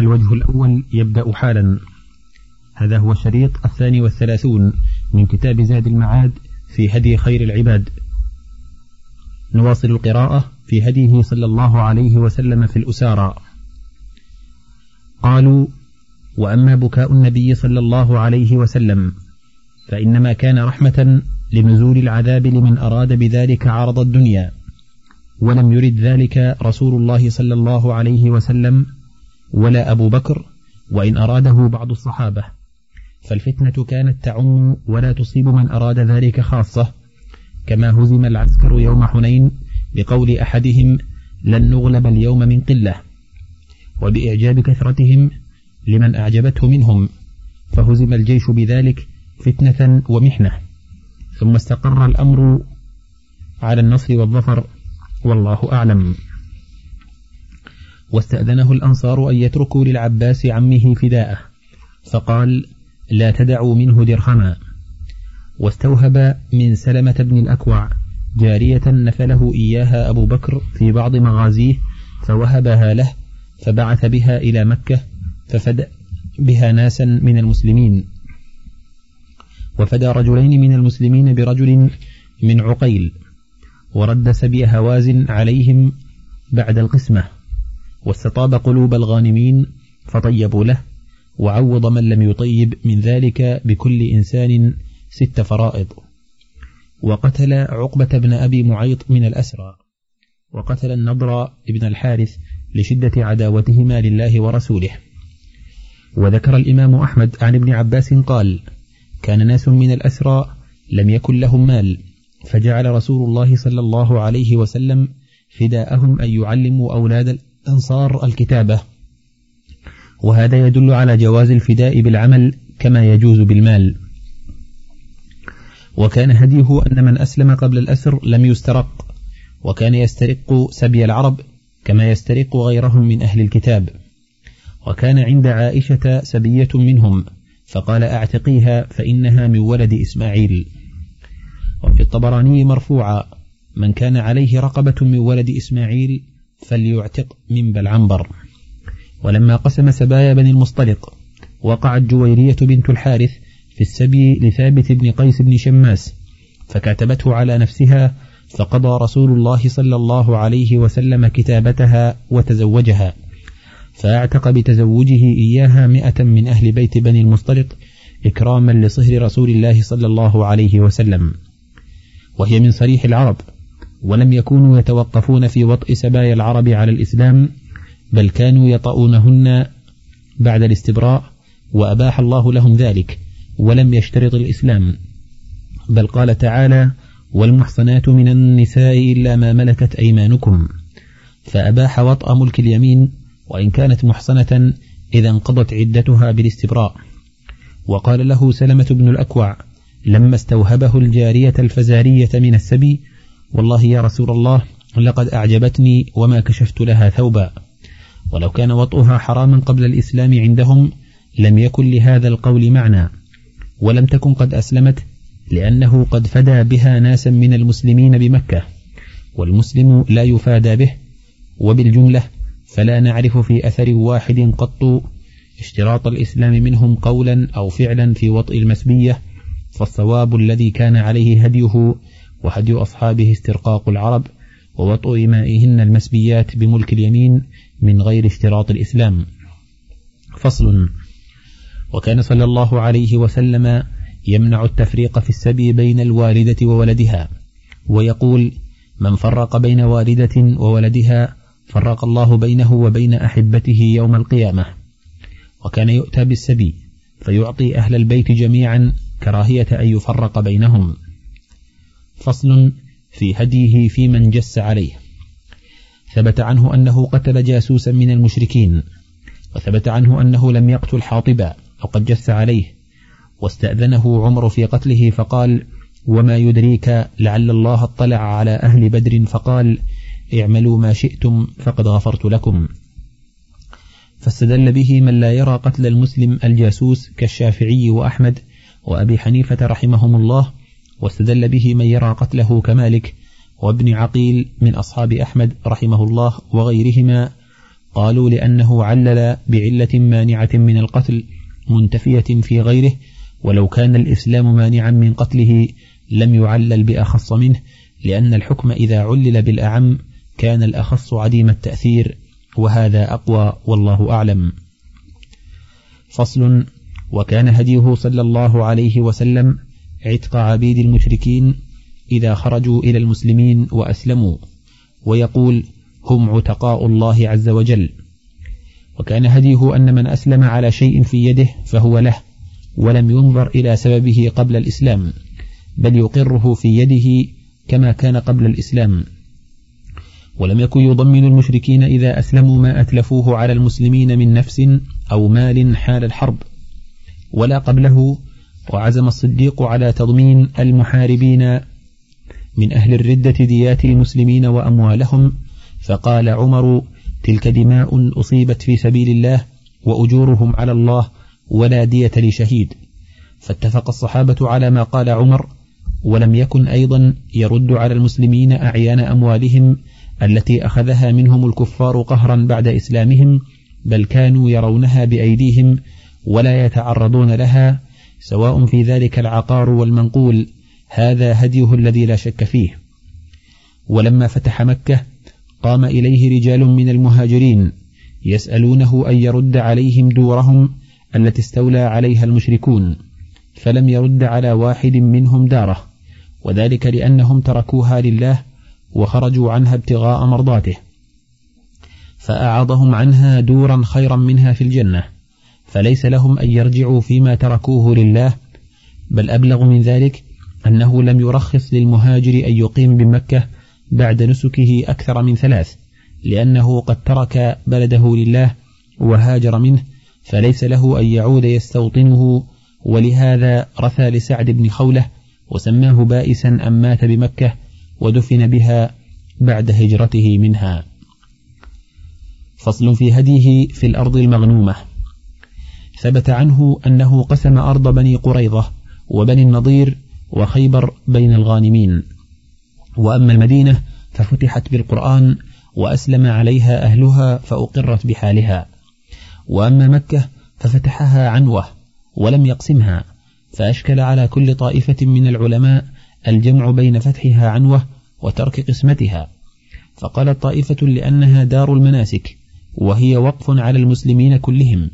الوجه الأول يبدأ حالا. هذا هو الشريط الثاني والثلاثون من كتاب زاد المعاد في هدي خير العباد. نواصل القراءة في هديه صلى الله عليه وسلم في الأسارى. قالوا وأما بكاء النبي صلى الله عليه وسلم فإنما كان رحمة لنزول العذاب لمن أراد بذلك عرض الدنيا ولم يرد ذلك رسول الله صلى الله عليه وسلم ولا أبو بكر وإن أراده بعض الصحابة. فالفتنة كانت تعم ولا تصيب من أراد ذلك خاصة. كما هزم العسكر يوم حنين بقول أحدهم لن نغلب اليوم من قلة وبإعجاب كثرتهم لمن أعجبته منهم. فهزم الجيش بذلك فتنة ومحنة. ثم استقر الأمر على النصر والظفر والله أعلم. واستأذنه الأنصار أن يتركوا للعباس عمه فداءه. فقال لا تدعوا منه درهما. واستوهب من سلمة بن الأكوع جارية نفله إياها أبو بكر في بعض مغازيه فوهبها له فبعث بها إلى مكة ففدأ بها ناسا من المسلمين. وفدى رجلين من المسلمين برجل من عقيل ورد سبي هوازن عليهم بعد القسمة. واستطاب قلوب الغانمين فطيبوا له وعوض من لم يطيب من ذلك بكل إنسان ست فرائض. وقتل عقبة بن أبي معيط من الأسرى وقتل النضر بن الحارث لشدة عداوتهما لله ورسوله. وذكر الإمام أحمد عن ابن عباس قال كان ناس من الأسرى لم يكن لهم مال فجعل رسول الله صلى الله عليه وسلم فداءهم أن يعلموا أولاد الأنصار الكتابة. وهذا يدل على جواز الفداء بالعمل كما يجوز بالمال. وكان هديه أن من أسلم قبل الأسر لم يسترق وكان يسترق سبي العرب كما يسترق غيرهم من أهل الكتاب. وكان عند عائشة سبية منهم فقال أعتقيها فإنها من ولد إسماعيل. وفي الطبراني مرفوعا من كان عليه رقبة من ولد إسماعيل فليعتق من بلعنبر ولما قسم سبايا بني المصطلق وقعت جويرية بنت الحارث في السبي لثابت بن قيس بن شماس فكاتبته على نفسها فقضى رسول الله صلى الله عليه وسلم كتابتها وتزوجها. فأعتق بتزوجه إياها مئة من أهل بيت بني المصطلق إكراما لصهر رسول الله صلى الله عليه وسلم. وهي من صريح العرب. ولم يكونوا يتوقفون في وطء سبايا العرب على الإسلام بل كانوا يطؤونهن بعد الاستبراء وأباح الله لهم ذلك ولم يشترط الإسلام. بل قال تعالى والمحصنات من النساء إلا ما ملكت أيمانكم. فأباح وطأ ملك اليمين وإن كانت محصنة إذا انقضت عدتها بالاستبراء. وقال له سلمة بن الأكوع لما استوهبه الجارية الفزارية من السبي والله يا رسول الله لقد أعجبتني وما كشفت لها ثوبا. ولو كان وطئها حراما قبل الإسلام عندهم لم يكن لهذا القول معنى. ولم تكن قد أسلمت لأنه قد فدى بها ناسا من المسلمين بمكة. والمسلم لا يفادى به. وبالجملة فلا نعرف في أثر واحد قط اشتراط الإسلام منهم قولا أو فعلا في وطئ المسبية فالصواب الذي كان عليه هديه وهدي أصحابه استرقاق العرب ووطئ مائهن المسبيات بملك اليمين من غير اشتراط الإسلام. فصل. وكان صلى الله عليه وسلم يمنع التفريق في السبي بين الوالدة وولدها ويقول من فرق بين والدة وولدها فرق الله بينه وبين أحبته يوم القيامة. وكان يؤتى بالسبي فيعطي أهل البيت جميعا كراهية أن يفرق بينهم. فصل في هديه في من جس عليه. ثبت عنه أنه قتل جاسوسا من المشركين وثبت عنه أنه لم يقتل حاطبا وقد جس عليه واستأذنه عمر في قتله فقال وما يدريك لعل الله اطلع على أهل بدر فقال اعملوا ما شئتم فقد غفرت لكم. فاستدل به من لا يرى قتل المسلم الجاسوس كالشافعي وأحمد وأبي حنيفة رحمهم الله واستدل به من يرى قتله كمالك وابن عقيل من أصحاب أحمد رحمه الله وغيرهما قالوا لأنه علل بعلة مانعة من القتل منتفية في غيره ولو كان الإسلام مانعا من قتله لم يعلل بأخص منه لأن الحكم إذا علل بالأعم كان الأخص عديم التأثير وهذا أقوى والله أعلم. فصل. وكان هديه صلى الله عليه وسلم عتق عبيد المشركين إذا خرجوا إلى المسلمين وأسلموا ويقول هم عتقاء الله عز وجل. وكان هديه أن من أسلم على شيء في يده فهو له ولم ينظر إلى سببه قبل الإسلام بل يقره في يده كما كان قبل الإسلام. ولم يكن يضمن المشركين إذا أسلموا ما أتلفوه على المسلمين من نفس أو مال حال الحرب ولا قبله وعزم الصديق على تضمين المحاربين من أهل الردة ديات المسلمين وأموالهم فقال عمر تلك دماء أصيبت في سبيل الله وأجورهم على الله ولا دية لشهيد. فاتفق الصحابة على ما قال عمر ولم يكن أيضا يرد على المسلمين أعيان أموالهم التي أخذها منهم الكفار قهرا بعد إسلامهم بل كانوا يرونها بأيديهم ولا يتعرضون لها سواء في ذلك العقار والمنقول هذا هديه الذي لا شك فيه. ولما فتح مكة قام إليه رجال من المهاجرين يسألونه أن يرد عليهم دورهم التي استولى عليها المشركون فلم يرد على واحد منهم داره. وذلك لأنهم تركوها لله وخرجوا عنها ابتغاء مرضاته. فأعاضهم عنها دورا خيرا منها في الجنة. فليس لهم أن يرجعوا فيما تركوه لله بل أبلغ من ذلك أنه لم يرخص للمهاجر أن يقيم بمكة بعد نسكه أكثر من ثلاث لأنه قد ترك بلده لله وهاجر منه فليس له أن يعود يستوطنه ولهذا رثى لسعد بن خولة وسماه بائسا أم مات بمكة ودفن بها بعد هجرته منها. فصل في هديه في الأرض المغنومة. ثبت عنه أنه قسم أرض بني قريظة وبني النضير وخيبر بين الغانمين. وأما المدينة ففتحت بالقرآن وأسلم عليها أهلها فأقرت بحالها. وأما مكة ففتحها عنوة ولم يقسمها فأشكل على كل طائفة من العلماء الجمع بين فتحها عنوة وترك قسمتها. فقالت طائفة لأنها دار المناسك وهي وقف على المسلمين كلهم.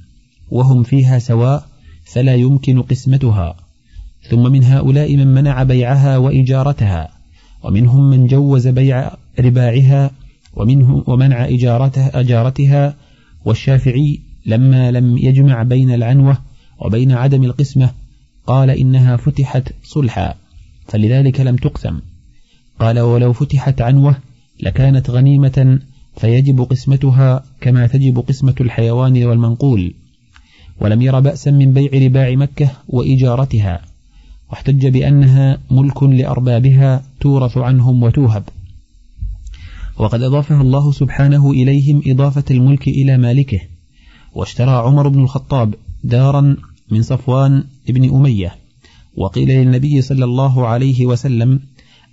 وهم فيها سواء فلا يمكن قسمتها. ثم من هؤلاء من منع بيعها وإجارتها ومنهم من جوز بيع رباعها ومنه ومنع إجارتها, أجارتها والشافعي لما لم يجمع بين العنوة وبين عدم القسمة قال إنها فتحت صلحا فلذلك لم تقسم. قال ولو فتحت عنوة لكانت غنيمة فيجب قسمتها كما تجب قسمة الحيوان والمنقول. ولم ير بأسا من بيع رباع مكة وإجارتها واحتج بأنها ملك لأربابها تورث عنهم وتوهب. وقد أضافها الله سبحانه إليهم إضافة الملك إلى مالكه واشترى عمر بن الخطاب دارا من صفوان بن أمية وقيل للنبي صلى الله عليه وسلم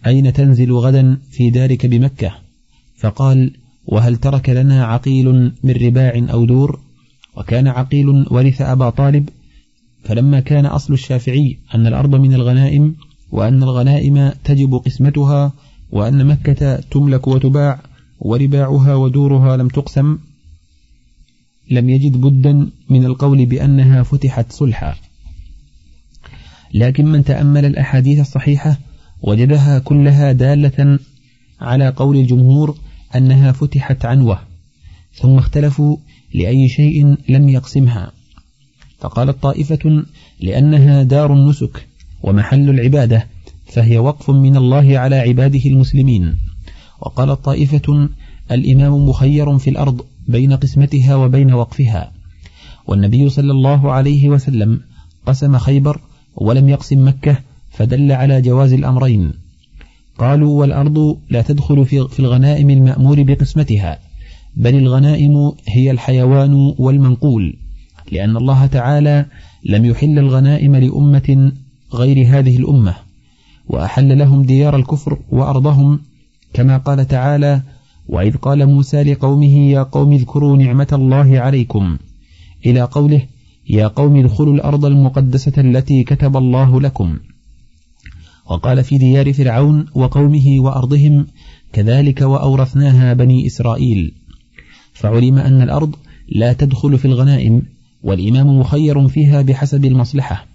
أين تنزل غدا في دارك بمكة؟ فقال وهل ترك لنا عقيل من رباع أو دور؟ وكان عقيل ورث أبا طالب فلما كان أصل الشافعي أن الأرض من الغنائم وأن الغنائم تجب قسمتها وأن مكة تملك وتباع ورباعها ودورها لم تقسم لم يجد بدا من القول بأنها فتحت صلحا. لكن من تأمل الأحاديث الصحيحة وجدها كلها دالة على قول الجمهور أنها فتحت عنوة ثم اختلفوا لأي شيء لم يقسمها. فقالت طائفة لأنها دار النسك ومحل العبادة فهي وقف من الله على عباده المسلمين. وقالت طائفة الإمام مخير في الأرض بين قسمتها وبين وقفها. والنبي صلى الله عليه وسلم قسم خيبر ولم يقسم مكة فدل على جواز الأمرين. قالوا والأرض لا تدخل في الغنائم المأمور بقسمتها. بل الغنائم هي الحيوان والمنقول لأن الله تعالى لم يحل الغنائم لأمة غير هذه الأمة وأحل لهم ديار الكفر وأرضهم كما قال تعالى وإذ قال موسى لقومه يا قوم اذكروا نعمة الله عليكم إلى قوله يا قوم ادخلوا الأرض المقدسة التي كتب الله لكم وقال في ديار فرعون وقومه وأرضهم كذلك وأورثناها بني إسرائيل فعلم أن الأرض لا تدخل في الغنائم والإمام مخير فيها بحسب المصلحة.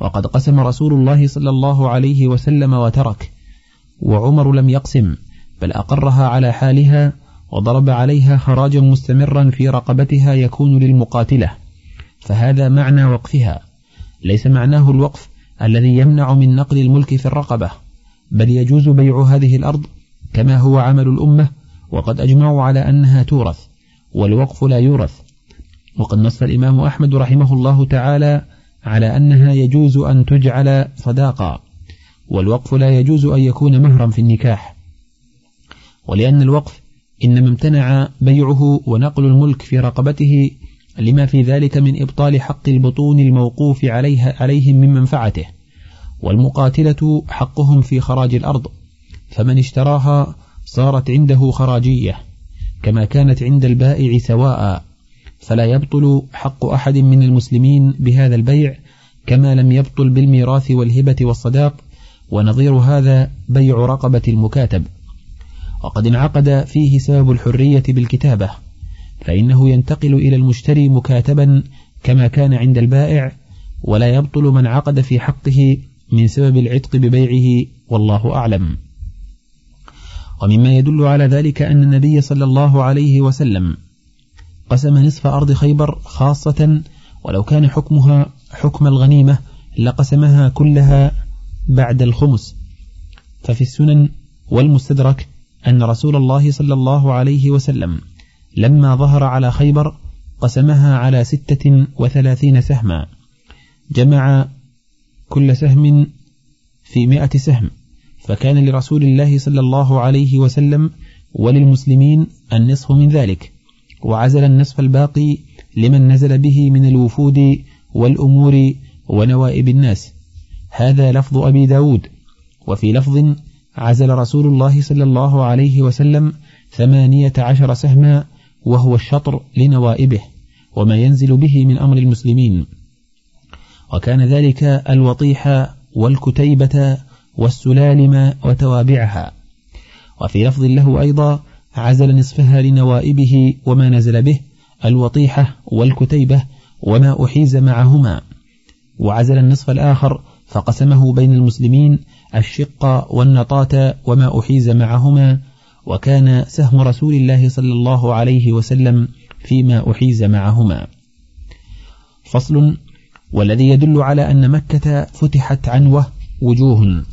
وقد قسم رسول الله صلى الله عليه وسلم وترك وعمر لم يقسم بل أقرها على حالها وضرب عليها خراجا مستمرا في رقبتها يكون للمقاتلة. فهذا معنى وقفها. ليس معناه الوقف الذي يمنع من نقل الملك في الرقبة بل يجوز بيع هذه الأرض كما هو عمل الأمة وقد أجمعوا على أنها تورث. والوقف لا يورث. وقد نص الإمام أحمد رحمه الله تعالى على أنها يجوز أن تجعل صداقا والوقف لا يجوز أن يكون مهرا في النكاح. ولأن الوقف إنما امتنع بيعه ونقل الملك في رقبته لما في ذلك من إبطال حق البطون الموقوف عليها عليهم من منفعته. والمقاتلة حقهم في خراج الأرض فمن اشتراها صارت عنده خراجية. كما كانت عند البائع سواء فلا يبطل حق أحد من المسلمين بهذا البيع كما لم يبطل بالميراث والهبة والصداق ونظير هذا بيع رقبة المكاتب. وقد انعقد فيه سبب الحرية بالكتابة فإنه ينتقل إلى المشتري مكاتبا كما كان عند البائع ولا يبطل من عقد في حقه من سبب العتق ببيعه والله أعلم. ومما يدل على ذلك أن النبي صلى الله عليه وسلم قسم نصف أرض خيبر خاصة ولو كان حكمها حكم الغنيمة لقسمها كلها بعد الخمس. ففي السنن والمستدرك أن رسول الله صلى الله عليه وسلم لما ظهر على خيبر قسمها على ستة وثلاثين سهما. جمع كل سهم في مئة سهم. فكان لرسول الله صلى الله عليه وسلم وللمسلمين النصف من ذلك وعزل النصف الباقي لمن نزل به من الوفود والأمور ونوائب الناس. هذا لفظ أبي داود. وفي لفظ عزل رسول الله صلى الله عليه وسلم ثمانية عشر سهما وهو الشطر لنوائبه وما ينزل به من أمر المسلمين. وكان ذلك الوطيح والكتيبة والسلالم وتوابعها. وفي لفظ له أيضا عزل نصفها لنوائبه وما نزل به الوطيحة والكتيبة وما أحيز معهما. وعزل النصف الآخر فقسمه بين المسلمين الشق والنطاة وما أحيز معهما. وكان سهم رسول الله صلى الله عليه وسلم فيما أحيز معهما. فصل والذي يدل على أن مكة فتحت عنوة وجوه.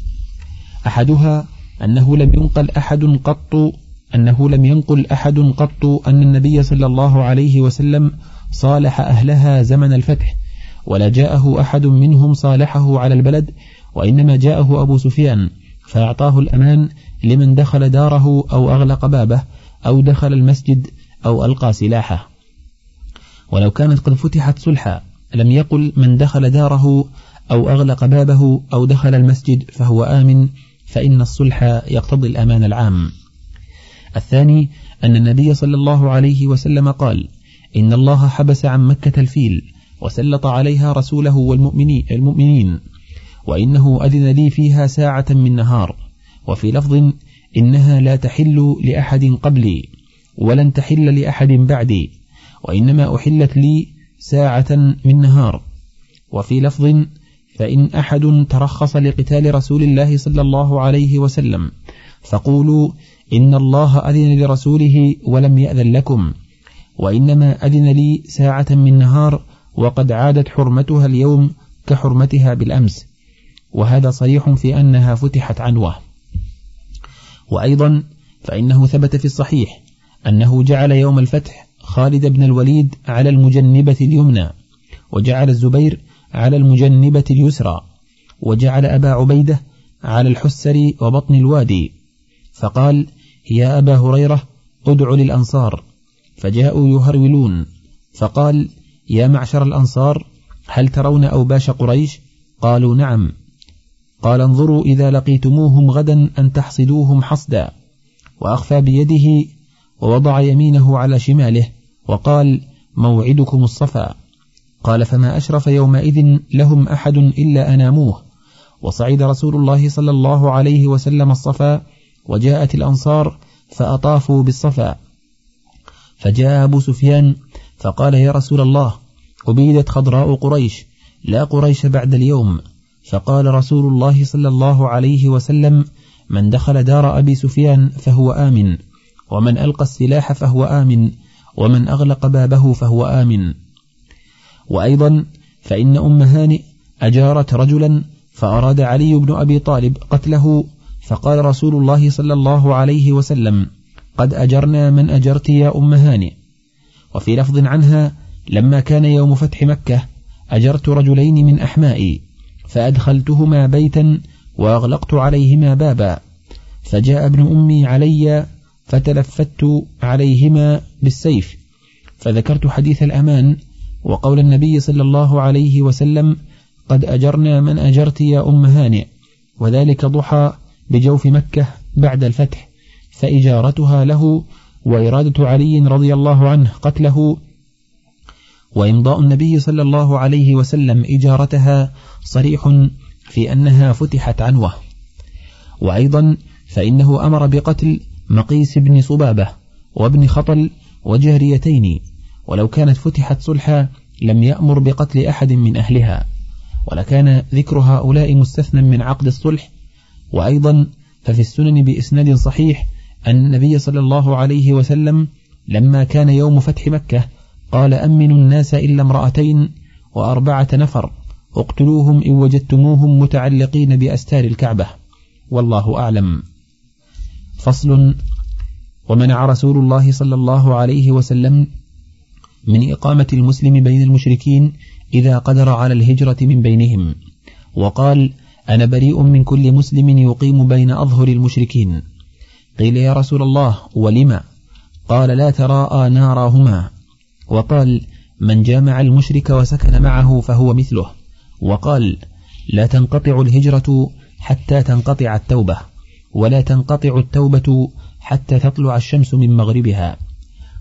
أحدها أنه لم ينقل أحد قط أنه لم ينقل أحد قط أن النبي صلى الله عليه وسلم صالح أهلها زمن الفتح ولا جاءه أحد منهم صالحه على البلد وإنما جاءه أبو سفيان فأعطاه الأمان لمن دخل داره أو أغلق بابه أو دخل المسجد أو ألقى سلاحه. ولو كانت قد فتحت صلحا لم يقل من دخل داره أو أغلق بابه أو دخل المسجد فهو آمن فإن الصلح يقتضي الأمان العام. الثاني أن النبي صلى الله عليه وسلم قال إن الله حبس عن مكة الفيل وسلط عليها رسوله والمؤمنين وإنه أذن لي فيها ساعة من نهار وفي لفظ إنها لا تحل لأحد قبلي ولن تحل لأحد بعدي وإنما أحلت لي ساعة من نهار وفي لفظ فإن أحد ترخص لقتال رسول الله صلى الله عليه وسلم فقولوا إن الله أذن لرسوله ولم يأذن لكم وإنما أذن لي ساعة من نهار وقد عادت حرمتها اليوم كحرمتها بالأمس وهذا صريح في أنها فتحت عنوة. وأيضا فإنه ثبت في الصحيح أنه جعل يوم الفتح خالد بن الوليد على المجنبة اليمنى وجعل الزبير على المجنبة اليسرى وجعل أبا عبيدة على الحسر وبطن الوادي فقال يا أبا هريرة ادع للأنصار. فجاءوا يهرولون فقال يا معشر الأنصار هل ترون أوباش قريش؟ قالوا نعم. قال انظروا إذا لقيتموهم غدا أن تحصدوهم حصدا. وأخفى بيده ووضع يمينه على شماله وقال موعدكم الصفا. قال فما أشرف يومئذ لهم أحد إلا أناموه. وصعد رسول الله صلى الله عليه وسلم الصفا وجاءت الأنصار فأطافوا بالصفا. فجاء أبو سفيان فقال يا رسول الله أبيدت خضراء قريش لا قريش بعد اليوم. فقال رسول الله صلى الله عليه وسلم من دخل دار أبي سفيان فهو آمن ومن ألقى السلاح فهو آمن ومن أغلق بابه فهو آمن. وأيضا فإن أم هانئ أجارت رجلا فأراد علي بن أبي طالب قتله فقال رسول الله صلى الله عليه وسلم قد أجرنا من أجرت يا أم هانئ. وفي لفظ عنها لما كان يوم فتح مكة أجرت رجلين من أحمائي فأدخلتهما بيتا وأغلقت عليهما بابا فجاء ابن أمي علي فتلفت عليهما بالسيف فذكرت حديث الأمان وقول النبي صلى الله عليه وسلم قد أجرنا من أجرت يا أم هانئ. وذلك ضحى بجوف مكة بعد الفتح فإجارتها له وإرادة علي رضي الله عنه قتله. وإمضاء النبي صلى الله عليه وسلم إجارتها صريح في أنها فتحت عنوة. وأيضا فإنه أمر بقتل مقيس بن صبابة وابن خطل وجاريتين ولو كانت فتحت صلحا لم يأمر بقتل أحد من أهلها. ولكان ذكر هؤلاء مستثنى من عقد الصلح. وأيضا ففي السنن بإسناد صحيح أن النبي صلى الله عليه وسلم لما كان يوم فتح مكة قال أمنوا الناس إلا امرأتين وأربعة نفر اقتلوهم إن وجدتموهم متعلقين بأستار الكعبة. والله أعلم. فصل. ومنع رسول الله صلى الله عليه وسلم من إقامة المسلم بين المشركين إذا قدر على الهجرة من بينهم. وقال أنا بريء من كل مسلم يقيم بين أظهر المشركين. قيل يا رسول الله ولما قال لا تراءى ناراهما وقال من جامع المشرك وسكن معه فهو مثله. وقال لا تنقطع الهجرة حتى تنقطع التوبة ولا تنقطع التوبة حتى تطلع الشمس من مغربها.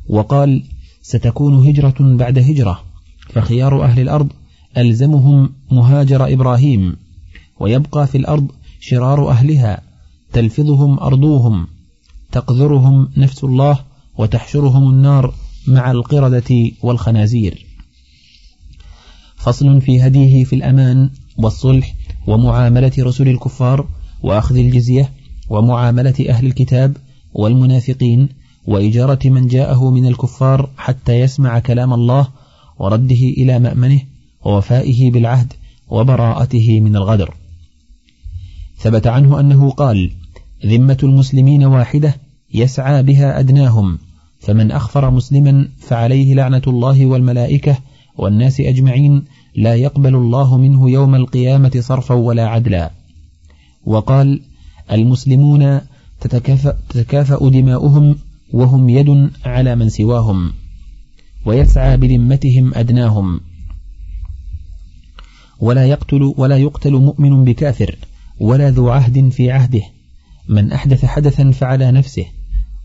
وقال ستكون هجرة بعد هجرة فخيار أهل الأرض ألزمهم مهاجر إبراهيم ويبقى في الأرض شرار أهلها تلفظهم أرضوهم تقذرهم نفس الله وتحشرهم النار مع القردة والخنازير. فصل في هديه في الأمان والصلح ومعاملة رسل الكفار وأخذ الجزية ومعاملة أهل الكتاب والمنافقين وإجارة من جاءه من الكفار حتى يسمع كلام الله ورده إلى مأمنه ووفائه بالعهد وبراءته من الغدر. ثبت عنه أنه قال ذمة المسلمين واحدة يسعى بها أدناهم فمن أخفر مسلما فعليه لعنة الله والملائكة والناس أجمعين لا يقبل الله منه يوم القيامة صرفا ولا عدلا. وقال المسلمون تتكافأ, دماؤهم وهم يد على من سواهم ويسعى بذمتهم أدناهم. ولا يقتل ولا يقتل مؤمن بكافر ولا ذو عهد في عهده. من أحدث حدثا فعلى نفسه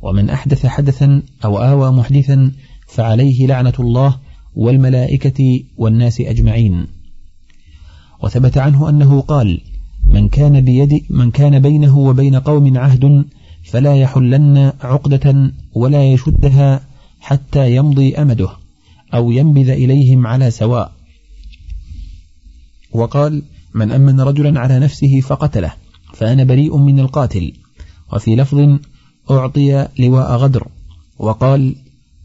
ومن أحدث حدثا أو آوى محدثا فعليه لعنة الله والملائكة والناس أجمعين. وثبت عنه أنه قال من كان بيد من كان بينه وبين قوم عهد فلا يحلن عقدة ولا يشدها حتى يمضي أمده أو ينبذ إليهم على سواء. وقال من أمن رجلا على نفسه فقتله فأنا بريء من القاتل. وفي لفظ أعطي لواء غدر وقال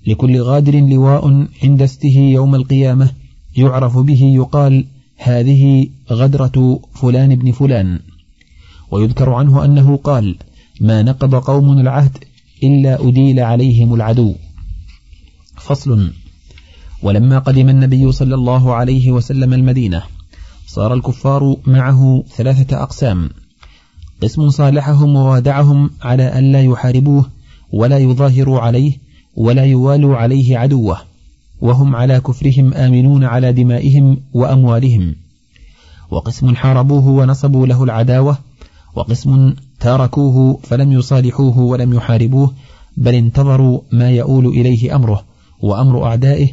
لكل غادر لواء عند استه يوم القيامة يعرف به يقال هذه غدرة فلان بن فلان ويذكر عنه أنه قال ما نقض قوم العهد إلا أديل عليهم العدو. فصل. ولما قدم النبي صلى الله عليه وسلم المدينة صار الكفار معه ثلاثة أقسام. قسم صالحهم ووادعهم على أن لا يحاربوه ولا يظاهروا عليه ولا يوالوا عليه عدوه وهم على كفرهم آمنون على دمائهم وأموالهم. وقسم حاربوه ونصبوا له العداوة وقسم تاركوه فلم يصالحوه ولم يحاربوه بل انتظروا ما يؤول إليه أمره وأمر أعدائه.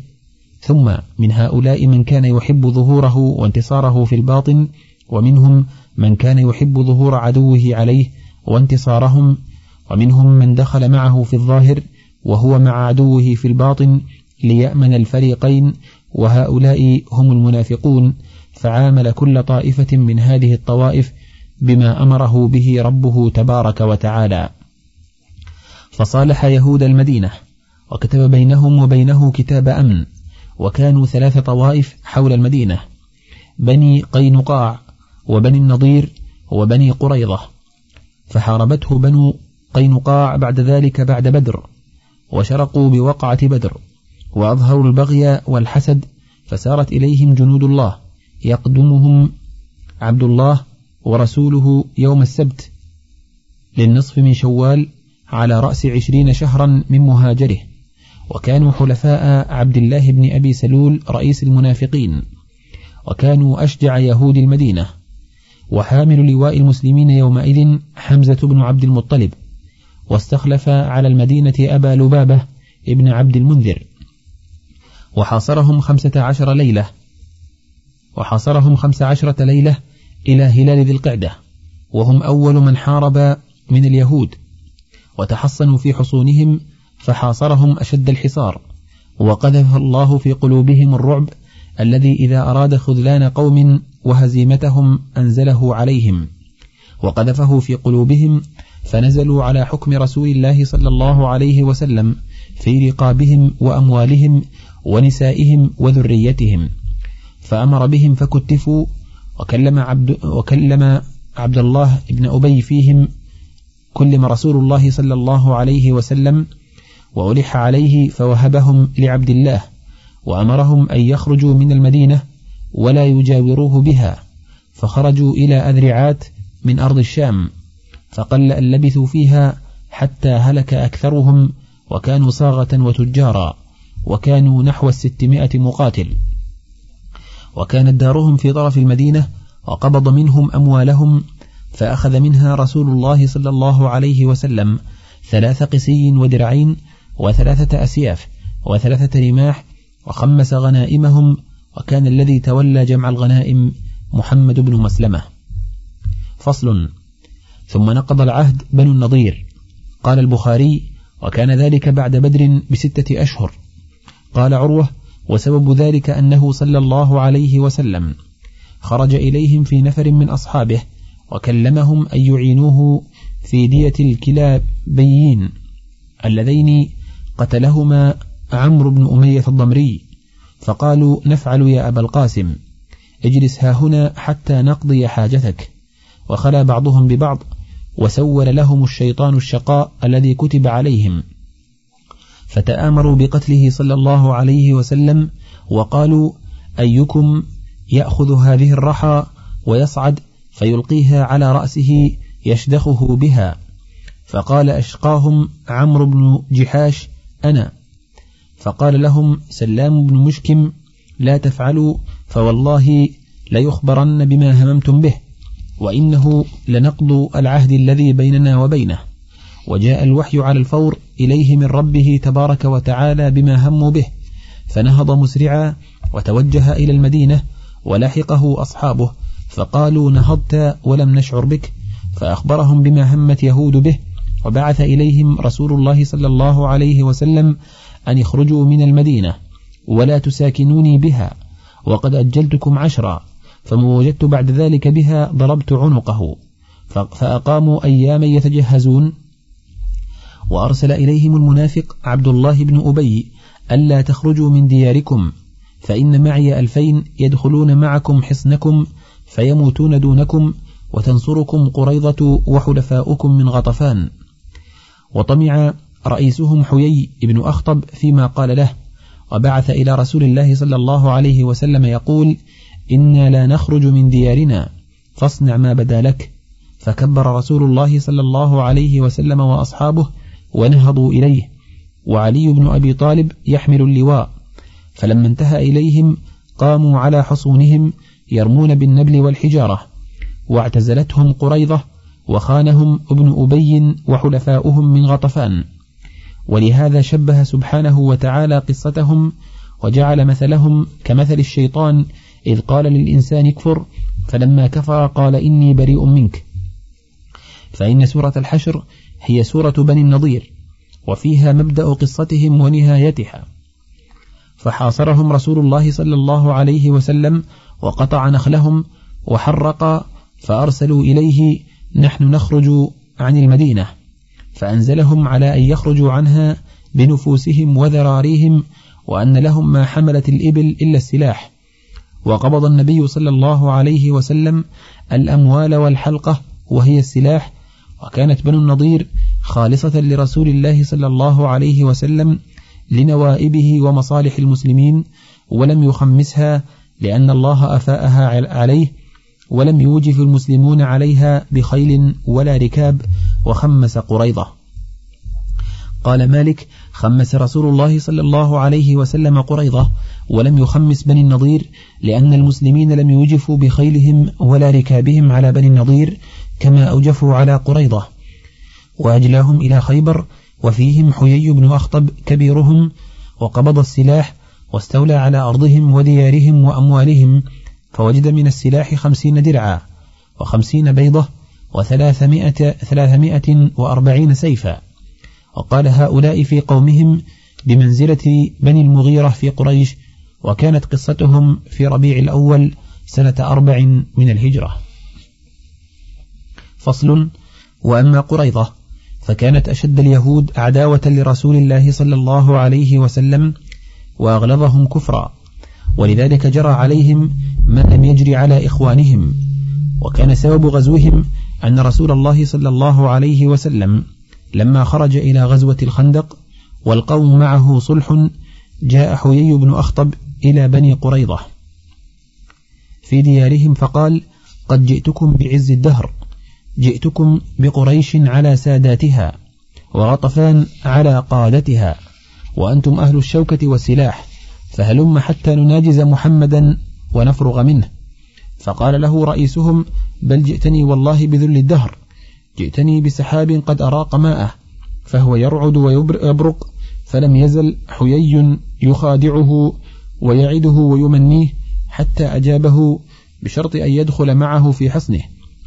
ثم من هؤلاء من كان يحب ظهوره وانتصاره في الباطن ومنهم من كان يحب ظهور عدوه عليه وانتصارهم ومنهم من دخل معه في الظاهر وهو مع عدوه في الباطن ليأمن الفريقين. وهؤلاء هم المنافقون فعامل كل طائفة من هذه الطوائف بما أمره به ربه تبارك وتعالى. فصالح يهود المدينة وكتب بينهم وبينه كتاب أمن وكانوا ثلاث طوائف حول المدينة بني قينقاع وبني النضير وبني قريضة فحاربته بنو قينقاع بعد ذلك بعد بدر وشرقوا بوقعة بدر وأظهروا البغي والحسد فسارت إليهم جنود الله يقدمهم عبد الله ورسوله يوم السبت للنصف من شوال على رأس عشرين شهرا من مهاجره وكانوا حلفاء عبد الله بن أبي سلول رئيس المنافقين وكانوا أشجع يهود المدينة وحامل لواء المسلمين يومئذ حمزة بن عبد المطلب واستخلف على المدينة أبا لبابة ابن عبد المنذر وحاصرهم خمسة عشر ليلة وحاصرهم خمس عشرة ليلة إلى هلال ذي القعدة وهم أول من حارب من اليهود وتحصنوا في حصونهم فحاصرهم أشد الحصار وقذف الله في قلوبهم الرعب الذي إذا أراد خذلان قوم وهزيمتهم أنزله عليهم وقذفه في قلوبهم فنزلوا على حكم رسول الله صلى الله عليه وسلم في رقابهم وأموالهم ونسائهم وذريتهم فأمر بهم فكتفوا وكلم عبد, وكلم عبد الله بن أبي فيهم كلم رسول الله صلى الله عليه وسلم وألح عليه فوهبهم لعبد الله وأمرهم أن يخرجوا من المدينة ولا يجاوروه بها فخرجوا إلى أذرعات من أرض الشام فقل أن لبثوا فيها حتى هلك أكثرهم وكانوا صاغة وتجارا وكانوا نحو الستمائة مقاتل وكانت دارهم في طرف المدينة وقبض منهم أموالهم فأخذ منها رسول الله صلى الله عليه وسلم ثلاث قسي ودرعين وثلاثة أسياف وثلاثة رماح وخمس غنائمهم وكان الذي تولى جمع الغنائم محمد بن مسلمة. فصل. ثم نقض العهد بنو النضير. قال البخاري وكان ذلك بعد بدر بستة أشهر قال عروة وسبب ذلك أنه صلى الله عليه وسلم خرج إليهم في نفر من أصحابه وكلمهم أن يعينوه في دية الكلابيين اللذين قتلهما عمرو بن أمية الضمري فقالوا نفعل يا أبا القاسم اجلس ها هنا حتى نقضي حاجتك. وخلا بعضهم ببعض وسول لهم الشيطان الشقاء الذي كتب عليهم. فتآمروا بقتله صلى الله عليه وسلم وقالوا أيكم يأخذ هذه الرحى ويصعد فيلقيها على رأسه يشدخه بها؟ فقال أشقاهم عمرو بن جحاش أنا. فقال لهم سلام بن مشكم لا تفعلوا فوالله ليخبرن بما هممتم به وإنه لنقض العهد الذي بيننا وبينه. وجاء الوحي على الفور إليه من ربه تبارك وتعالى بما هموا به فنهض مسرعا وتوجه إلى المدينة ولحقه أصحابه فقالوا نهضت ولم نشعر بك فأخبرهم بما همت يهود به وبعث إليهم رسول الله صلى الله عليه وسلم أن يخرجوا من المدينة ولا تساكنوني بها وقد أجلتكم عشرا فما وجدت بعد ذلك بها ضربت عنقه فأقاموا أياما يتجهزون وأرسل إليهم المنافق عبد الله بن أبي ألا تخرجوا من دياركم فإن معي ألفين يدخلون معكم حصنكم فيموتون دونكم وتنصركم قريضة وحلفاؤكم من غطفان. وطمع رئيسهم حيي بن أخطب فيما قال له وبعث إلى رسول الله صلى الله عليه وسلم يقول إنا لا نخرج من ديارنا فاصنع ما بدا لك. فكبر رسول الله صلى الله عليه وسلم وأصحابه ونهضوا إليه. وعلي بن أبي طالب يحمل اللواء. فلما انتهى إليهم قاموا على حصونهم يرمون بالنبل والحجارة. واعتزلتهم قريضة وخانهم ابن أبي وحلفاؤهم من غطفان. ولهذا شبه سبحانه وتعالى قصتهم وجعل مثلهم كمثل الشيطان إذ قال للإنسان اكفر فلما كفر قال إني بريء منك. فإن سورة الحشر هي سورة بني النضير وفيها مبدأ قصتهم ونهايتها. فحاصرهم رسول الله صلى الله عليه وسلم وقطع نخلهم وحرق فأرسلوا إليه نحن نخرج عن المدينة. فأنزلهم على أن يخرجوا عنها بنفوسهم وذراريهم وأن لهم ما حملت الإبل إلا السلاح. وقبض النبي صلى الله عليه وسلم الأموال والحلقة وهي السلاح وكانت بنو النضير خالصة لرسول الله صلى الله عليه وسلم لنوائبه ومصالح المسلمين ولم يخمسها لأن الله أفاءها عليه ولم يوجف المسلمون عليها بخيل ولا ركاب وخمس قريضة. قال مالك خمس رسول الله صلى الله عليه وسلم قريضة ولم يخمس بني النضير لأن المسلمين لم يوجفوا بخيلهم ولا ركابهم على بني النضير كما أوجفوا على قريضة وأجلاهم إلى خيبر وفيهم حيي بن أخطب كبيرهم وقبض السلاح واستولى على أرضهم وديارهم وأموالهم فوجد من السلاح خمسين درعا وخمسين بيضة وثلاثمائة ثلاثمائة وأربعين سيفا. وقال هؤلاء في قومهم بمنزلة بني المغيرة في قريش وكانت قصتهم في ربيع الأول سنة أربع من الهجرة. فصل وأما قريضة فكانت أشد اليهود عداوة لرسول الله صلى الله عليه وسلم وأغلظهم كفرا ولذلك جرى عليهم ما لم يجري على إخوانهم وكان سبب غزوهم أن رسول الله صلى الله عليه وسلم لما خرج إلى غزوة الخندق والقوم معه صلح جاء حيي بن أخطب إلى بني قريضة في ديارهم فقال قد جئتكم بعز الدهر جئتكم بقريش على ساداتها وغطفان على قادتها وأنتم أهل الشوكة والسلاح فهلم حتى نناجز محمدا ونفرغ منه. فقال له رئيسهم بل جئتني والله بذل الدهر جئتني بسحاب قد أراق ماءه فهو يرعد ويبرق فلم يزل حيي يخادعه ويعده ويمنيه حتى أجابه بشرط أن يدخل معه في حصنه.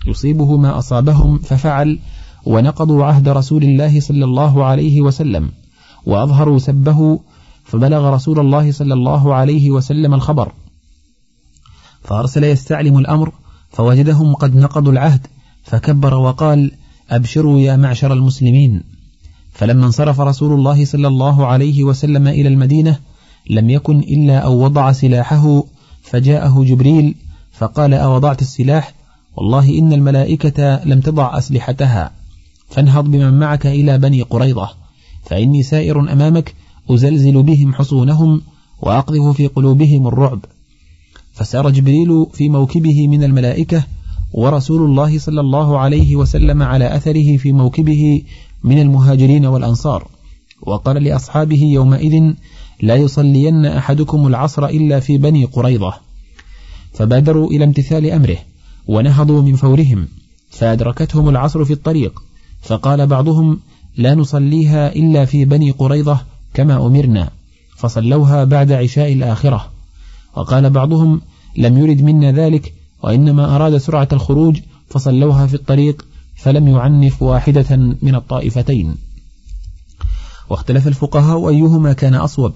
يصيبه ما أصابهم ففعل ونقضوا عهد رسول الله صلى الله عليه وسلم وأظهروا سبه فبلغ رسول الله صلى الله عليه وسلم الخبر. فأرسل يستعلم الأمر فوجدهم قد نقضوا العهد فكبر وقال أبشروا يا معشر المسلمين. فلما انصرف رسول الله صلى الله عليه وسلم إلى المدينة لم يكن إلا أو وضع سلاحه فجاءه جبريل فقال أوضعت السلاح؟ والله إن الملائكة لم تضع أسلحتها. فانهض بمن معك إلى بني قريضة فإني سائر أمامك أزلزل بهم حصونهم وأقذف في قلوبهم الرعب. فسار جبريل في موكبه من الملائكة ورسول الله صلى الله عليه وسلم على أثره في موكبه من المهاجرين والأنصار. وقال لأصحابه يومئذ لا يصلين أحدكم العصر إلا في بني قريضة فبادروا إلى امتثال أمره. ونهضوا من فورهم فأدركتهم العصر في الطريق فقال بعضهم لا نصليها إلا في بني قريضة كما أمرنا فصلوها بعد عشاء الآخرة. وقال بعضهم لم يرد منا ذلك وإنما أراد سرعة الخروج فصلوها في الطريق فلم يعنف واحدة من الطائفتين. واختلف الفقهاء أيهما كان أصوب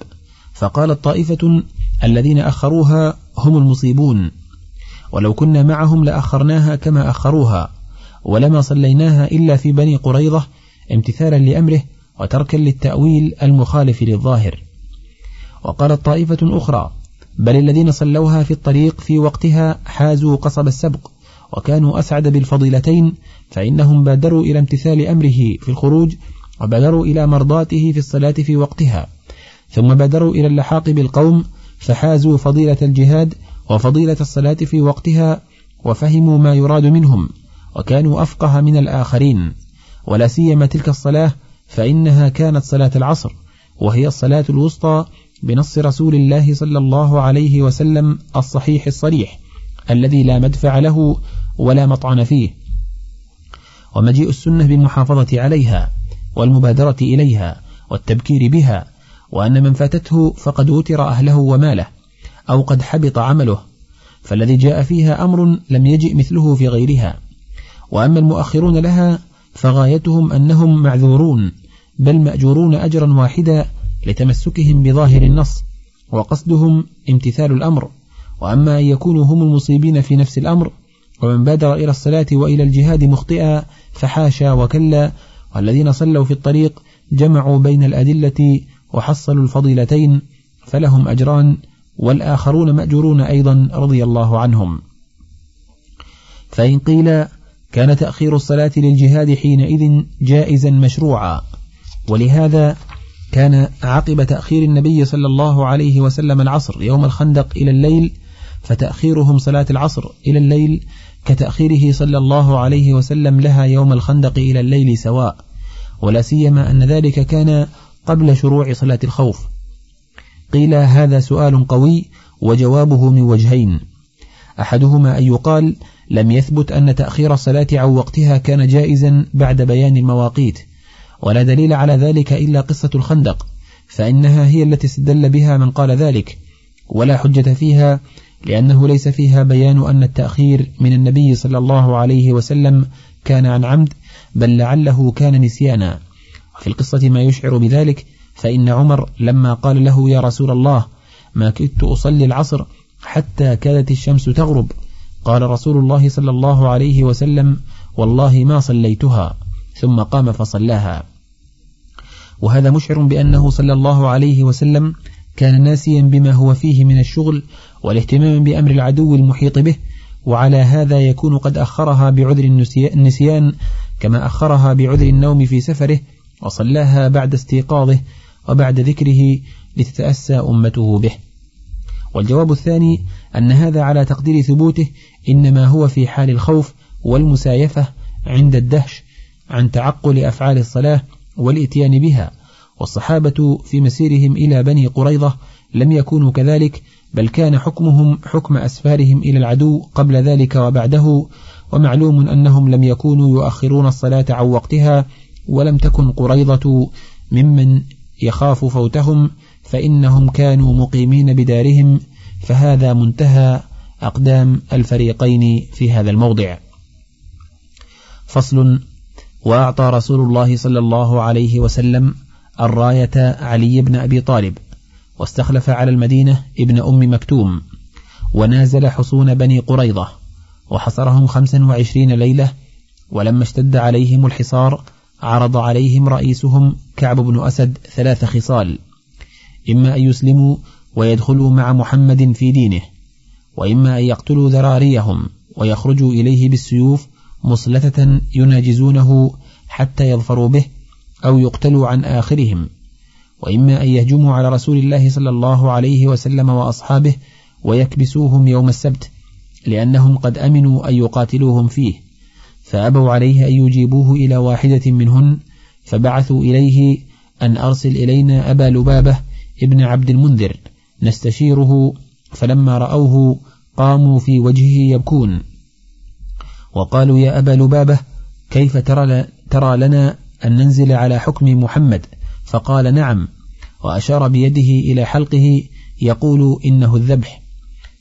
فقال الطائفة الذين أخروها هم المصيبون ولو كنا معهم لأخرناها كما أخروها ولما صليناها إلا في بني قريضة امتثالا لأمره وتركا للتأويل المخالف للظاهر. وقالت طائفة أخرى بل الذين صلوها في الطريق في وقتها حازوا قصب السبق وكانوا أسعد بالفضيلتين فإنهم بادروا إلى امتثال أمره في الخروج وبادروا إلى مرضاته في الصلاة في وقتها ثم بادروا إلى اللحاق بالقوم فحازوا فضيلة الجهاد وفضيلة الصلاة في وقتها وفهموا ما يراد منهم وكانوا أفقه من الآخرين ولا سيما تلك الصلاة فإنها كانت صلاة العصر وهي الصلاة الوسطى بنص رسول الله صلى الله عليه وسلم الصحيح الصريح الذي لا مدفع له ولا مطعن فيه. ومجيء السنة بالمحافظة عليها والمبادرة إليها والتبكير بها وأن من فاتته فقد وتر أهله وماله. أو قد حبط عمله فالذي جاء فيها أمر لم يجئ مثله في غيرها. وأما المؤخرون لها فغايتهم أنهم معذورون بل مأجورون أجرا واحدا لتمسكهم بظاهر النص وقصدهم امتثال الأمر. وأما أن يكونوا هم المصيبين في نفس الأمر ومن بادر إلى الصلاة وإلى الجهاد مخطئا فحاشا وكلا والذين صلوا في الطريق جمعوا بين الأدلة وحصلوا الفضيلتين فلهم أجران والآخرون مأجورون أيضا رضي الله عنهم. فإن قيل كان تأخير الصلاة للجهاد حينئذ جائزا مشروعا ولهذا كان عقب تأخير النبي صلى الله عليه وسلم العصر يوم الخندق إلى الليل فتأخيرهم صلاة العصر إلى الليل كتأخيره صلى الله عليه وسلم لها يوم الخندق إلى الليل سواء ولا سيما أن ذلك كان قبل شروع صلاة الخوف. قيل هذا سؤال قوي وجوابه من وجهين. أحدهما أن يقال لم يثبت أن تأخير الصلاة عن وقتها كان جائزا بعد بيان المواقيت ولا دليل على ذلك إلا قصة الخندق فإنها هي التي استدل بها من قال ذلك ولا حجة فيها لأنه ليس فيها بيان أن التأخير من النبي صلى الله عليه وسلم كان عن عمد بل لعله كان نسيانا. وفي القصة ما يشعر بذلك فإن عمر لما قال له يا رسول الله ما كدت أصلي العصر حتى كادت الشمس تغرب. قال رسول الله صلى الله عليه وسلم والله ما صليتها. ثم قام فصلاها. وهذا مشعر بأنه صلى الله عليه وسلم كان ناسيا بما هو فيه من الشغل والاهتمام بأمر العدو المحيط به وعلى هذا يكون قد أخرها بعذر النسيان كما أخرها بعذر النوم في سفره وصلاها بعد استيقاظه وبعد ذكره لتتأسى أمته به. والجواب الثاني أن هذا على تقدير ثبوته إنما هو في حال الخوف والمسايفة عند الدهش عن تعقل أفعال الصلاة والإتيان بها والصحابة في مسيرهم إلى بني قريظة لم يكونوا كذلك بل كان حكمهم حكم أسفارهم إلى العدو قبل ذلك وبعده ومعلوم أنهم لم يكونوا يؤخرون الصلاة عن وقتها ولم تكن قريضة ممن يخاف فوتهم فإنهم كانوا مقيمين بدارهم فهذا منتهى أقدام الفريقين في هذا الموضع. فصل وأعطى رسول الله صلى الله عليه وسلم الراية علي بن أبي طالب واستخلف على المدينة ابن أم مكتوم ونازل حصون بني قريضة وحصرهم خمسا وعشرين ليلة ولما اشتد عليهم الحصار عرض عليهم رئيسهم كعب بن أسد ثلاث خصال. إما أن يسلموا ويدخلوا مع محمد في دينه وإما أن يقتلوا ذراريهم ويخرجوا إليه بالسيوف مصلثة يناجزونه حتى يظفروا به أو يقتلوا عن آخرهم. وإما أن يهجموا على رسول الله صلى الله عليه وسلم وأصحابه ويكبسوهم يوم السبت لأنهم قد أمنوا أن يقاتلوهم فيه. فأبوا عليه أن يجيبوه إلى واحدة منهن فبعثوا إليه أن أرسل إلينا أبا لبابة ابن عبد المنذر نستشيره فلما رأوه قاموا في وجهه يبكون. وقالوا يا أبا لبابة كيف ترى, ترى لنا أن ننزل على حكم محمد؟ فقال نعم. وأشار بيده إلى حلقه يقول إنه الذبح.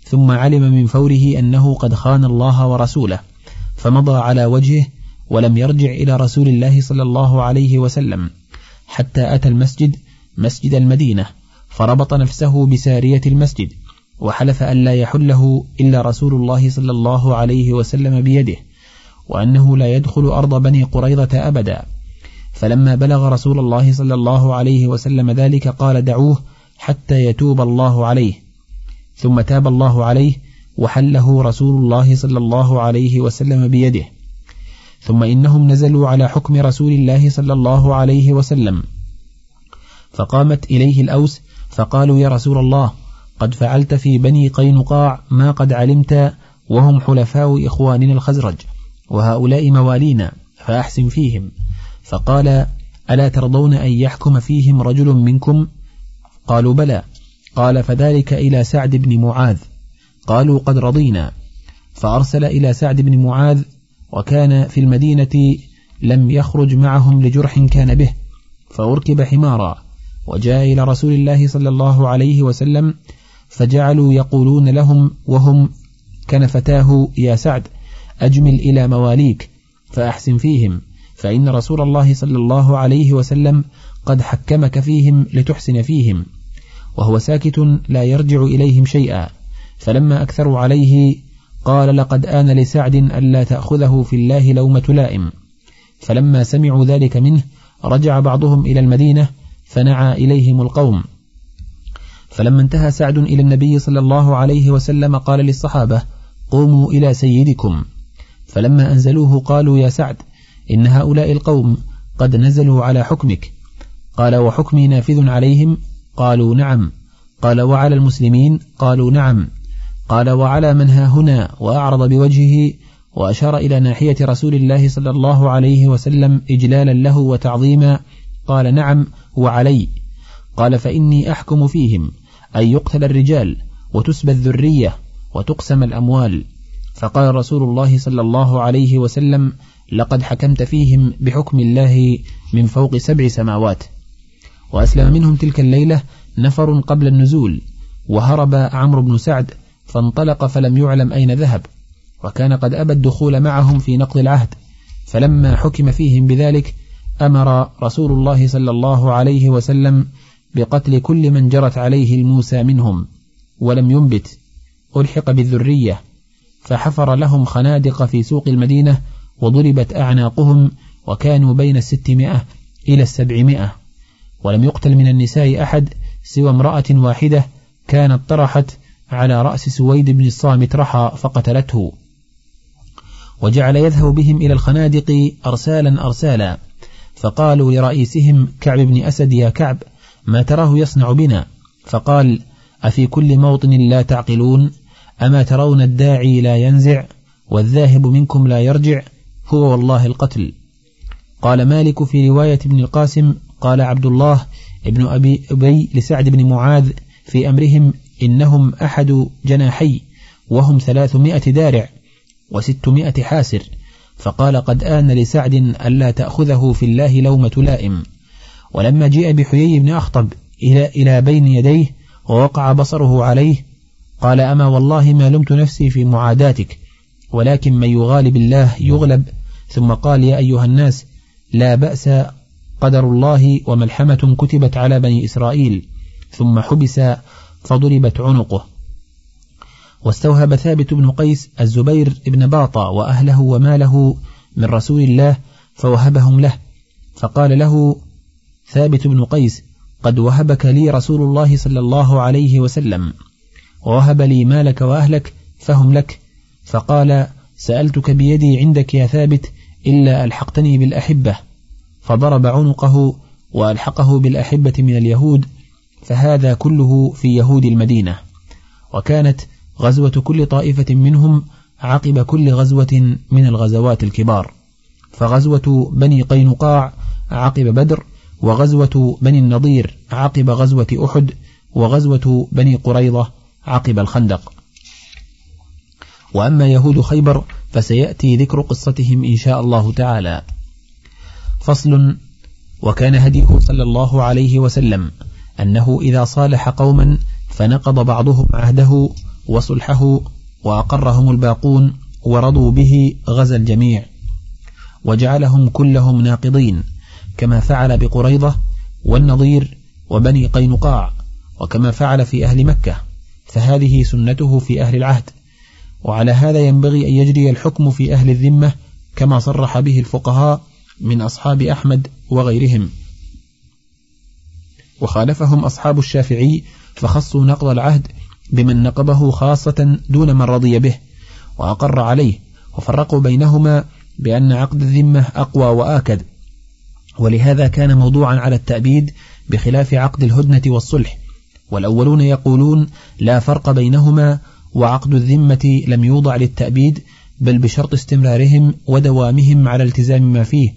ثم علم من فوره أنه قد خان الله ورسوله. فمضى على وجهه ولم يرجع إلى رسول الله صلى الله عليه وسلم حتى أتى المسجد مسجد المدينة فربط نفسه بسارية المسجد وحلف أن لا يحله إلا رسول الله صلى الله عليه وسلم بيده وأنه لا يدخل أرض بني قريظة أبدا. فلما بلغ رسول الله صلى الله عليه وسلم ذلك قال دعوه حتى يتوب الله عليه. ثم تاب الله عليه وحله رسول الله صلى الله عليه وسلم بيده. ثم إنهم نزلوا على حكم رسول الله صلى الله عليه وسلم. فقامت إليه الأوس فقالوا يا رسول الله قد فعلت في بني قينقاع ما قد علمت وهم حلفاء إخواننا الخزرج وهؤلاء موالينا فأحسن فيهم. فقال ألا ترضون أن يحكم فيهم رجل منكم؟ قالوا بلى. قال فذلك إلى سعد بن معاذ. قالوا قد رضينا. فأرسل إلى سعد بن معاذ وكان في المدينة لم يخرج معهم لجرح كان به فأركب حمارا. وجاء إلى رسول الله صلى الله عليه وسلم فجعلوا يقولون لهم وهم كنفتاه يا سعد أجمل إلى مواليك فأحسن فيهم. فإن رسول الله صلى الله عليه وسلم قد حكمك فيهم لتحسن فيهم وهو ساكت لا يرجع إليهم شيئا. فلما أكثروا عليه قال لقد آن لسعد ألا تأخذه في الله لومة لائم فلما سمعوا ذلك منه رجع بعضهم إلى المدينة فنعى إليهم القوم. فلما انتهى سعد إلى النبي صلى الله عليه وسلم قال للصحابة قوموا إلى سيدكم. فلما أنزلوه قالوا يا سعد إن هؤلاء القوم قد نزلوا على حكمك. قال وحكمي نافذ عليهم؟ قالوا نعم. قال وعلى المسلمين؟ قالوا نعم. قال وعلى من ها هنا وأعرض بوجهه وأشار إلى ناحية رسول الله صلى الله عليه وسلم إجلالا له وتعظيما قال نعم وعلي. قال فإني أحكم فيهم أن يقتل الرجال وتسبى الذرية وتقسم الأموال. فقال رسول الله صلى الله عليه وسلم لقد حكمت فيهم بحكم الله من فوق سبع سماوات. وأسلم منهم تلك الليلة نفر قبل النزول وهرب عمرو بن سعد فانطلق فلم يعلم أين ذهب وكان قد أبى الدخول معهم في نقض العهد فلما حكم فيهم بذلك أمر رسول الله صلى الله عليه وسلم بقتل كل من جرت عليه الموسى منهم ولم ينبت ألحق بالذرية فحفر لهم خنادق في سوق المدينة وضربت أعناقهم وكانوا بين الستمائة إلى السبعمائة ولم يقتل من النساء أحد سوى امرأة واحدة كانت طرحت على رأس سويد بن الصامت رحى فقتلته. وجعل يذهب بهم إلى الخنادق أرسالا أرسالا. فقالوا لرئيسهم كعب بن أسد يا كعب ما تراه يصنع بنا؟ فقال أفي كل موطن لا تعقلون؟ أما ترون الداعي لا ينزع والذاهب منكم لا يرجع؟ هو والله القتل. قال مالك في رواية ابن القاسم قال عبد الله ابن أبي أبي لسعد بن معاذ في أمرهم إنهم أحد جناحي وهم ثلاثمائة دارع وستمائة حاسر فقال قد آن لسعد ألا تأخذه في الله لومة لائم. ولما جيء بحيي بن أخطب إلى, إلى بين يديه ووقع بصره عليه قال أما والله ما لمت نفسي في معاداتك ولكن من يغالب الله يغلب. ثم قال يا أيها الناس لا بأس قدر الله وملحمة كتبت على بني إسرائيل. ثم حبس فضربت عنقه. واستوهب ثابت بن قيس الزبير بن باطا وأهله وماله من رسول الله فوهبهم له. فقال له ثابت بن قيس قد وهبك لي رسول الله صلى الله عليه وسلم. ووهب لي مالك وأهلك فهم لك. فقال سألتك بيدي عندك يا ثابت إلا ألحقتني بالأحبة. فضرب عنقه وألحقه بالأحبة من اليهود فهذا كله في يهود المدينة. وكانت غزوة كل طائفة منهم عقب كل غزوة من الغزوات الكبار. فغزوة بني قينقاع عقب بدر وغزوة بني النضير عقب غزوة أحد وغزوة بني قريضة عقب الخندق. وأما يهود خيبر فسيأتي ذكر قصتهم إن شاء الله تعالى. فصل وكان هديه صلى الله عليه وسلم. أنه إذا صالح قوما فنقض بعضهم عهده وصلحه وأقرهم الباقون ورضوا به غزا الجميع وجعلهم كلهم ناقضين كما فعل بقريضة والنظير وبني قينقاع وكما فعل في أهل مكة فهذه سنته في أهل العهد. وعلى هذا ينبغي أن يجري الحكم في أهل الذمة كما صرح به الفقهاء من أصحاب أحمد وغيرهم. وخالفهم أصحاب الشافعي فخصوا نقض العهد بمن نقضه خاصة دون من رضي به وأقر عليه وفرقوا بينهما بأن عقد الذمة أقوى وآكد. ولهذا كان موضوعا على التأبيد بخلاف عقد الهدنة والصلح. والأولون يقولون لا فرق بينهما وعقد الذمة لم يوضع للتأبيد بل بشرط استمرارهم ودوامهم على التزام ما فيه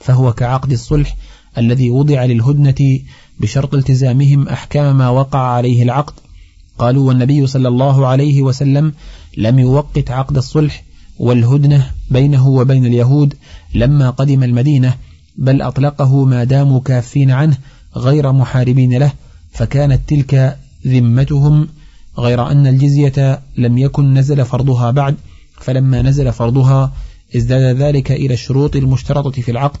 فهو كعقد الصلح الذي وضع للهدنة بشرط التزامهم أحكام ما وقع عليه العقد. قالوا والنبي صلى الله عليه وسلم لم يوقت عقد الصلح والهدنة بينه وبين اليهود لما قدم المدينة بل أطلقه ما داموا كافين عنه غير محاربين له فكانت تلك ذمتهم. غير أن الجزية لم يكن نزل فرضها بعد فلما نزل فرضها ازداد ذلك إلى الشروط المشترطة في العقد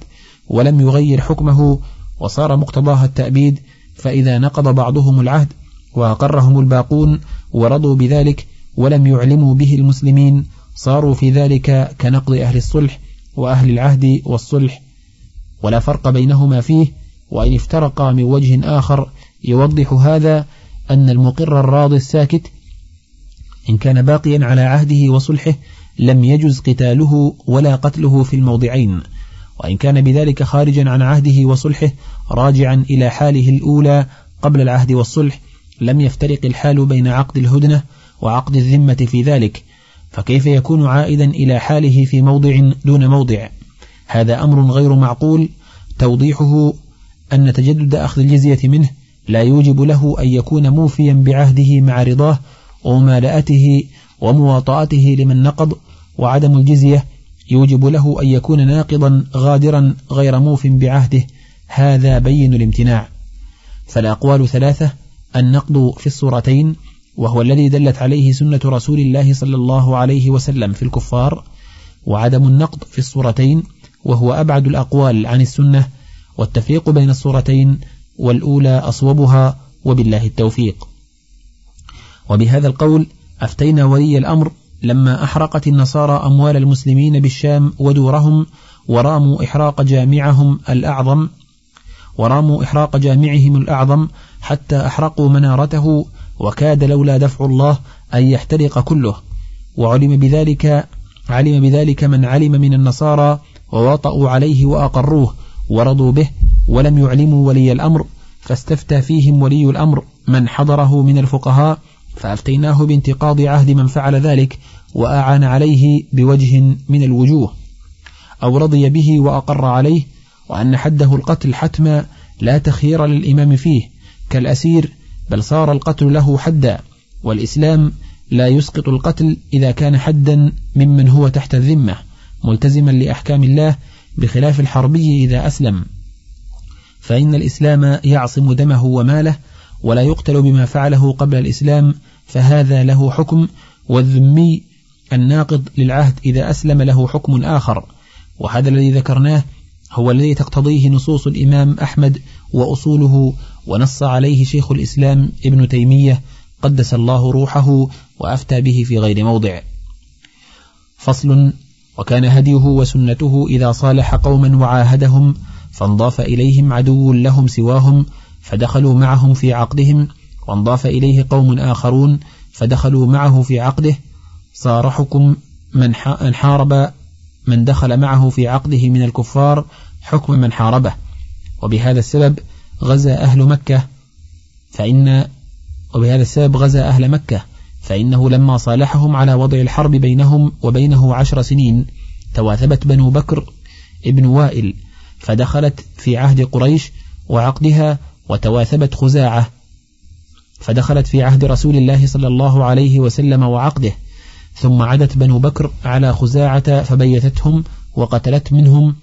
ولم يغير حكمه وصار مقتضاها التأبيد فإذا نقض بعضهم العهد وأقرهم الباقون ورضوا بذلك ولم يعلموا به المسلمين صاروا في ذلك كنقض أهل الصلح وأهل العهد والصلح. ولا فرق بينهما فيه وإن افترقا من وجه آخر يوضح هذا أن المقر الراضي الساكت إن كان باقيا على عهده وصلحه لم يجز قتاله ولا قتله في الموضعين. وإن كان بذلك خارجا عن عهده وصلحه راجعا إلى حاله الأولى قبل العهد والصلح لم يفترق الحال بين عقد الهدنة وعقد الذمة في ذلك. فكيف يكون عائدا إلى حاله في موضع دون موضع؟ هذا أمر غير معقول. توضيحه أن تجدد أخذ الجزية منه لا يوجب له أن يكون موفيا بعهده مع رضاه وممالأته ومواطأته لمن نقض وعدم الجزية يوجب له أن يكون ناقضا غادرا غير موف بعهده. هذا بين الامتناع. فالأقوال ثلاثة. النقض في الصورتين وهو الذي دلت عليه سنة رسول الله صلى الله عليه وسلم في الكفار وعدم النقض في الصورتين وهو أبعد الأقوال عن السنة والتفريق بين الصورتين والأولى أصوبها وبالله التوفيق. وبهذا القول أفتينا ولي الأمر لما أحرقت النصارى أموال المسلمين بالشام ودورهم وراموا إحراق جامعهم الأعظم وراموا إحراق جامعهم الأعظم حتى أحرقوا منارته وكاد لولا دفع الله أن يحترق كله. وعلم بذلك علم بذلك من علم من النصارى ووطأوا عليه وأقروه ورضوا به ولم يعلموا ولي الأمر فاستفتى فيهم ولي الأمر من حضره من الفقهاء فأفتيناه بانتقاض عهد من فعل ذلك وأعان عليه بوجه من الوجوه أو رضي به وأقر عليه وأن حده القتل حتما لا تخيير للإمام فيه كالأسير بل صار القتل له حدا والإسلام لا يسقط القتل إذا كان حدا ممن هو تحت الذمة ملتزما لأحكام الله بخلاف الحربي إذا أسلم. فإن الإسلام يعصم دمه وماله ولا يقتل بما فعله قبل الإسلام فهذا له حكم والذمي الناقض للعهد إذا أسلم له حكم آخر وهذا الذي ذكرناه هو الذي تقتضيه نصوص الإمام أحمد وأصوله ونص عليه شيخ الإسلام ابن تيمية قدس الله روحه وأفتى به في غير موضع. فصل وكان هديه وسنته إذا صالح قوما وعاهدهم فانضاف إليهم عدو لهم سواهم فدخلوا معهم في عقدهم وانضاف إليه قوم آخرون فدخلوا معه في عقده صار حكم من حارب من دخل معه في عقده من الكفار حكم من حاربه. وبهذا السبب غزا أهل مكة فإن وبهذا السبب غزا أهل مكة فإنه لما صالحهم على وضع الحرب بينهم وبينه عشر سنين تواثبت بنو بكر ابن وائل فدخلت في عهد قريش وعقدها وتواثبت خزاعة فدخلت في عهد رسول الله صلى الله عليه وسلم وعقده. ثم عدت بنو بكر على خزاعة فبيتتهم وقتلت منهم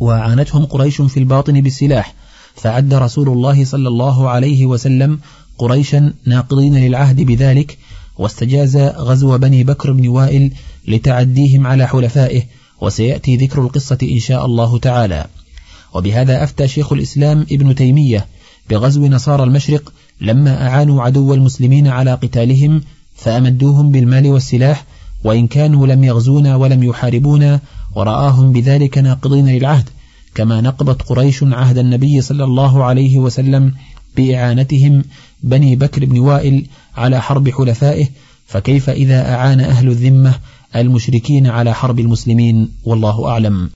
وعانتهم قريش في الباطن بالسلاح فعد رسول الله صلى الله عليه وسلم قريشا ناقضين للعهد بذلك واستجاز غزو بني بكر بن وائل لتعديهم على حلفائه وسيأتي ذكر القصة إن شاء الله تعالى. وبهذا أفتى شيخ الإسلام ابن تيمية بغزو نصارى المشرق لما أعانوا عدو المسلمين على قتالهم فأمدوهم بالمال والسلاح وإن كانوا لم يغزونا ولم يحاربونا ورآهم بذلك ناقضين للعهد كما نقضت قريش عهد النبي صلى الله عليه وسلم بإعانتهم بني بكر بن وائل على حرب حلفائه فكيف إذا أعان أهل الذمة المشركين على حرب المسلمين؟ والله أعلم.